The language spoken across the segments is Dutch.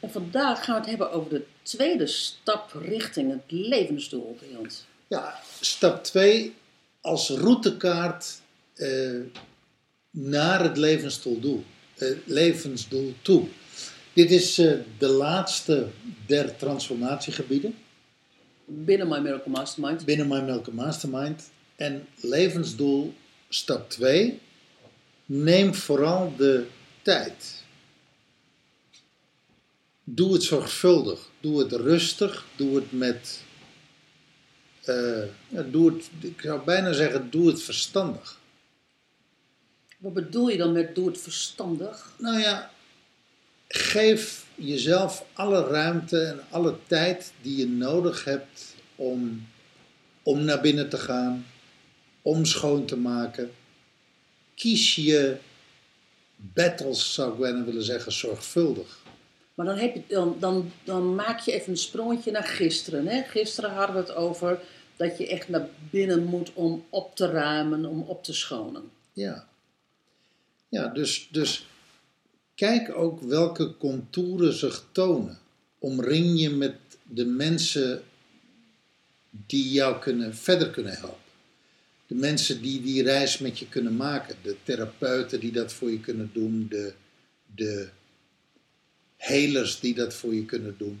En vandaag gaan we het hebben over de tweede stap richting het levensdoel ons. Ja, stap 2 als routekaart eh, naar het levensdoel, doel, eh, levensdoel toe. Dit is eh, de laatste der transformatiegebieden Binnen My Miracle Mastermind. binnen My Miracle Mastermind. En levensdoel stap 2, neem vooral de tijd. Doe het zorgvuldig, doe het rustig, doe het met, eh, doe het, ik zou bijna zeggen, doe het verstandig. Wat bedoel je dan met doe het verstandig? Nou ja, geef jezelf alle ruimte en alle tijd die je nodig hebt om, om naar binnen te gaan, om schoon te maken. Kies je battles, zou ik bijna willen zeggen, zorgvuldig. Maar dan, heb je, dan, dan, dan maak je even een sprongetje naar gisteren. Hè? Gisteren hadden we het over dat je echt naar binnen moet om op te ruimen, om op te schonen. Ja, ja dus, dus kijk ook welke contouren zich tonen. Omring je met de mensen die jou kunnen, verder kunnen helpen. De mensen die die reis met je kunnen maken. De therapeuten die dat voor je kunnen doen. De, de helers die dat voor je kunnen doen.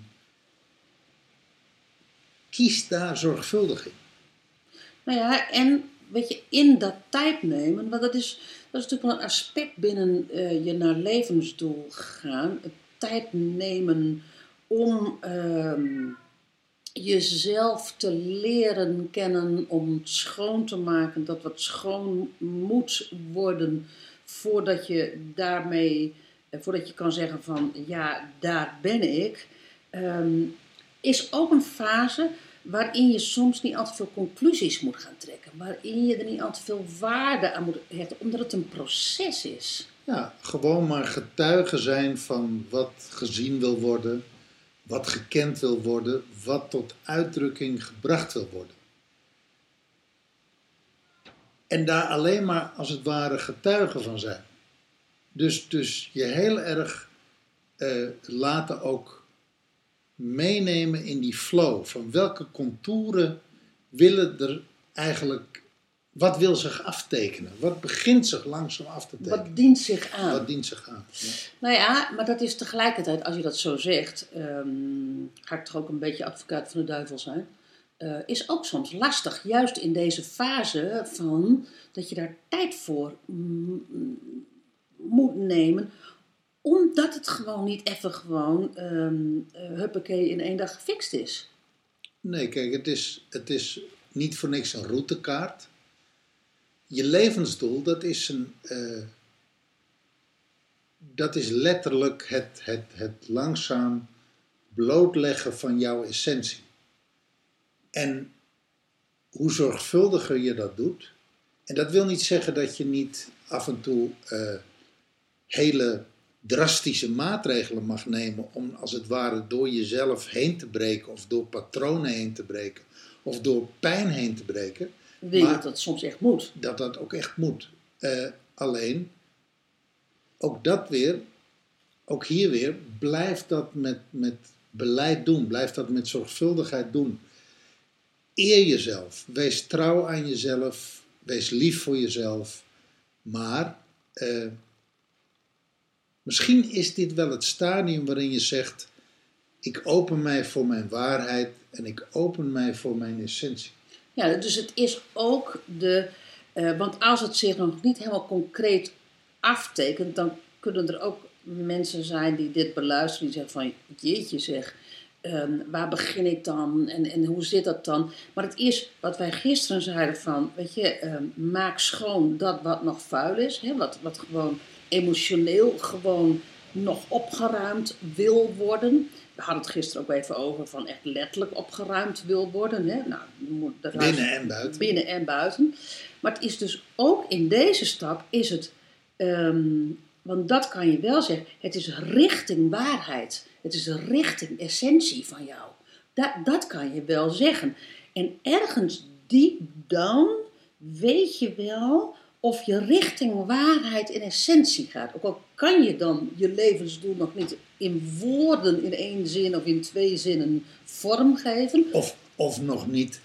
Kies daar zorgvuldig in. Nou ja, en weet je, in dat tijd nemen, want dat is, dat is natuurlijk wel een aspect binnen eh, je naar levensdoel gaan. Het tijd nemen om ehm, jezelf te leren kennen, om schoon te maken, dat wat schoon moet worden voordat je daarmee, voordat je kan zeggen van ja, daar ben ik. Ehm, is ook een fase waarin je soms niet altijd veel conclusies moet gaan trekken. Waarin je er niet altijd veel waarde aan moet hechten, omdat het een proces is. Ja, gewoon maar getuige zijn van wat gezien wil worden, wat gekend wil worden, wat tot uitdrukking gebracht wil worden. En daar alleen maar als het ware getuige van zijn. Dus, dus je heel erg eh, laten ook meenemen in die flow. Van welke contouren willen er eigenlijk, wat wil zich aftekenen? Wat begint zich langzaam af te tekenen? Wat dient zich aan? Wat dient zich aan? Ja. Nou ja, maar dat is tegelijkertijd, als je dat zo zegt, ehm, ga ik toch ook een beetje advocaat van de duivel zijn. eh, is ook soms lastig, juist in deze fase van dat je daar tijd voor mm, moet nemen, omdat het gewoon niet even gewoon eh, huppakee in één dag gefixt is. Nee, kijk, het is, het is niet voor niks een routekaart. Je levensdoel, dat is, een, eh, dat is letterlijk het, het, het langzaam blootleggen van jouw essentie. En hoe zorgvuldiger je dat doet, en dat wil niet zeggen dat je niet af en toe eh, hele drastische maatregelen mag nemen om als het ware door jezelf heen te breken of door patronen heen te breken of door pijn heen te breken, je Maar- dat dat soms echt moet? dat dat ook echt moet. Eh, alleen, ook dat weer, ook hier weer, blijf dat met, met beleid doen, blijf dat met zorgvuldigheid doen. Eer jezelf, wees trouw aan jezelf, wees lief voor jezelf, maar eh, misschien is dit wel het stadium waarin je zegt, ik open mij voor mijn waarheid en ik open mij voor mijn essentie. Ja, dus het is ook de. eh, want als het zich nog niet helemaal concreet aftekent, dan kunnen er ook mensen zijn die dit beluisteren, die zeggen van jeetje zeg, ehm, waar begin ik dan en, en hoe zit dat dan? Maar het is wat wij gisteren zeiden van, weet je, ehm, maak schoon dat wat nog vuil is, hè, wat, wat gewoon emotioneel gewoon nog opgeruimd wil worden. We hadden het gisteren ook even over van echt letterlijk opgeruimd wil worden. Hè? Nou, Binnen en buiten. binnen en buiten. Maar het is dus ook in deze stap is het, ehm, want dat kan je wel zeggen, het is richting waarheid. Het is richting essentie van jou. Dat, dat kan je wel zeggen. En ergens deep down weet je wel of je richting waarheid en essentie gaat. Ook al kan je dan je levensdoel nog niet in woorden in één zin of in twee zinnen vormgeven. Of, of nog niet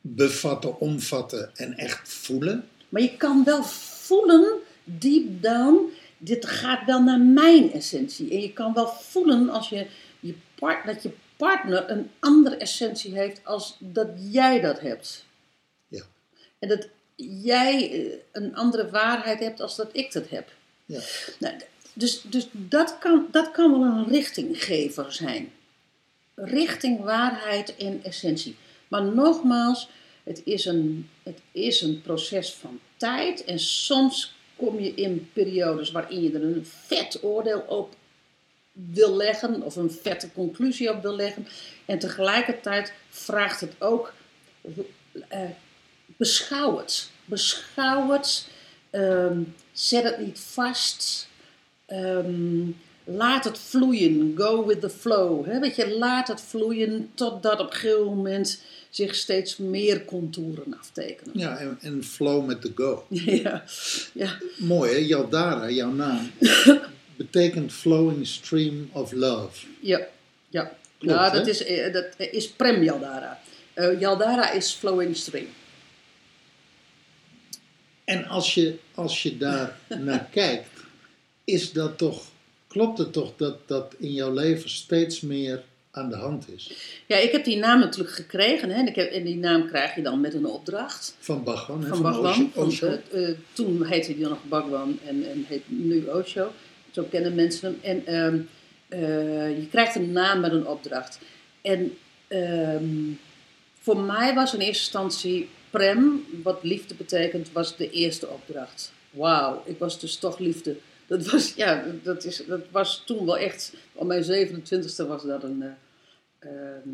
bevatten, omvatten en echt voelen. Maar je kan wel voelen, deep down, dit gaat wel naar mijn essentie. En je kan wel voelen als je, je part, dat je partner een andere essentie heeft als dat jij dat hebt. Ja. En dat jij eh, een andere waarheid hebt als dat ik dat heb. Ja. Nou, dus dus dat, kan, dat kan wel een richtinggever zijn. Richting waarheid en essentie. Maar nogmaals, het is, een, het is een proces van tijd. En soms kom je in periodes waarin je er een vet oordeel op wil leggen. Of een vette conclusie op wil leggen. En tegelijkertijd vraagt het ook... eh, beschouw het. Beschouw het. ehm, zet het niet vast. Ehm, laat het vloeien. Go with the flow. Weet je, laat het vloeien totdat op een gegeven moment zich steeds meer contouren aftekenen. Ja, en, en flow met the go. Ja, ja. Mooi hè, Yaldara, jouw naam, betekent flowing stream of love. ja. ja. Klopt, nou, dat hè? is, eh, dat is Prem Yaldara. Eh, Yaldara is flowing stream. En als je, als je daar naar kijkt, is dat toch, klopt het toch dat dat in jouw leven steeds meer aan de hand is? Ja, ik heb die naam natuurlijk gekregen. Hè? En, ik heb, en die naam krijg je dan met een opdracht. Van Bhagwan, hè, van Bhagwan. Osho- Van, Osho. eh, eh, toen heette hij nog Bhagwan en, en heet nu Osho. Zo kennen mensen hem. En ehm, eh, je krijgt een naam met een opdracht. En ehm, voor mij was in eerste instantie Prem, wat liefde betekent, was de eerste opdracht. Wauw, ik was dus toch liefde. Dat was, ja, dat, is, dat was toen wel echt, op mijn 27e was dat een... eh, ehm,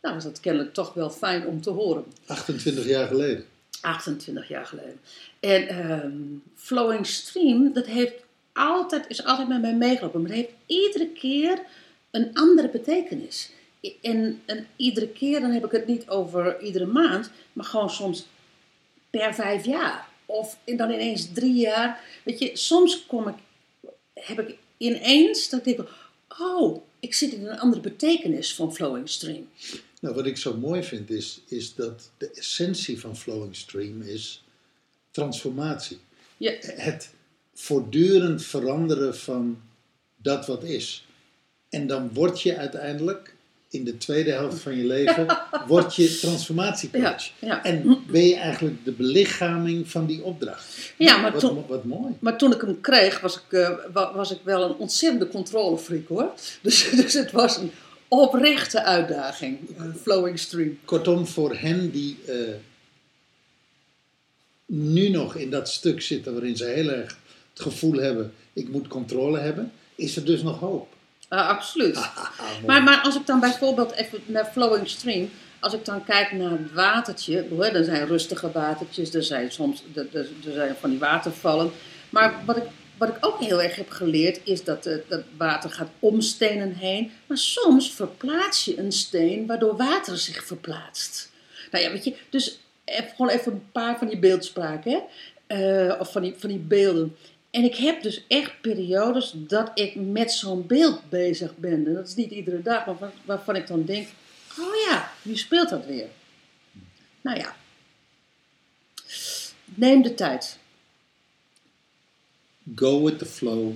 nou, was dat kennelijk toch wel fijn om te horen. 28 jaar geleden. 28 jaar geleden. En ehm, Flowing Stream, dat heeft altijd, is altijd met mij meegelopen. Maar het heeft iedere keer een andere betekenis. En, en iedere keer, dan heb ik het niet over iedere maand, maar gewoon soms per vijf jaar. Of dan ineens drie jaar. Weet je, soms kom ik, heb ik ineens dat ik denk, oh, ik zit in een andere betekenis van Flowing Stream. Nou, wat ik zo mooi vind is, is dat de essentie van flowing stream is transformatie. Ja, Het voortdurend veranderen van dat wat is. En dan word je uiteindelijk, in de tweede helft van je leven, word je transformatiecoach. Ja, ja. En ben je eigenlijk de belichaming van die opdracht. Ja, maar wat, toen- wat mooi. Maar toen ik hem kreeg, was ik, eh, wa- was ik wel een ontzettende controlefreak hoor. Dus, dus het was een oprechte uitdaging, eh, Flowing Stream. Kortom, voor hen die eh, nu nog in dat stuk zitten waarin ze heel erg het gevoel hebben, ik moet controle hebben, is er dus nog hoop. Ah, absoluut. Ah. Maar, maar als ik dan bijvoorbeeld even naar Flowing Stream, als ik dan kijk naar het watertje, hoor, er zijn rustige watertjes, er zijn soms er, er, er zijn van die watervallen. Maar wat ik, wat ik ook heel erg heb geleerd, is dat eh, dat water gaat om stenen heen. Maar soms verplaats je een steen, waardoor water zich verplaatst. Nou ja, weet je, dus even, gewoon even een paar van die beeldspraken, hè? Eh, of van die, van die beelden. En ik heb dus echt periodes dat ik met zo'n beeld bezig ben. En dat is niet iedere dag, maar waar- waarvan ik dan denk: oh ja, nu speelt dat weer. Nou ja. Neem de tijd. Go with the flow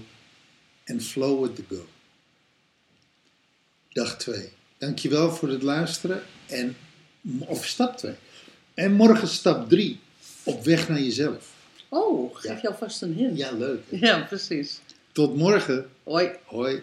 and flow with the go. Dag 2. Dankjewel voor het luisteren. En, of stap 2. En morgen stap 3. Op weg naar jezelf. Oh, geef Ja. je alvast een hint. Ja, leuk. hè? ja precies. Tot morgen. Hoi. Hoi.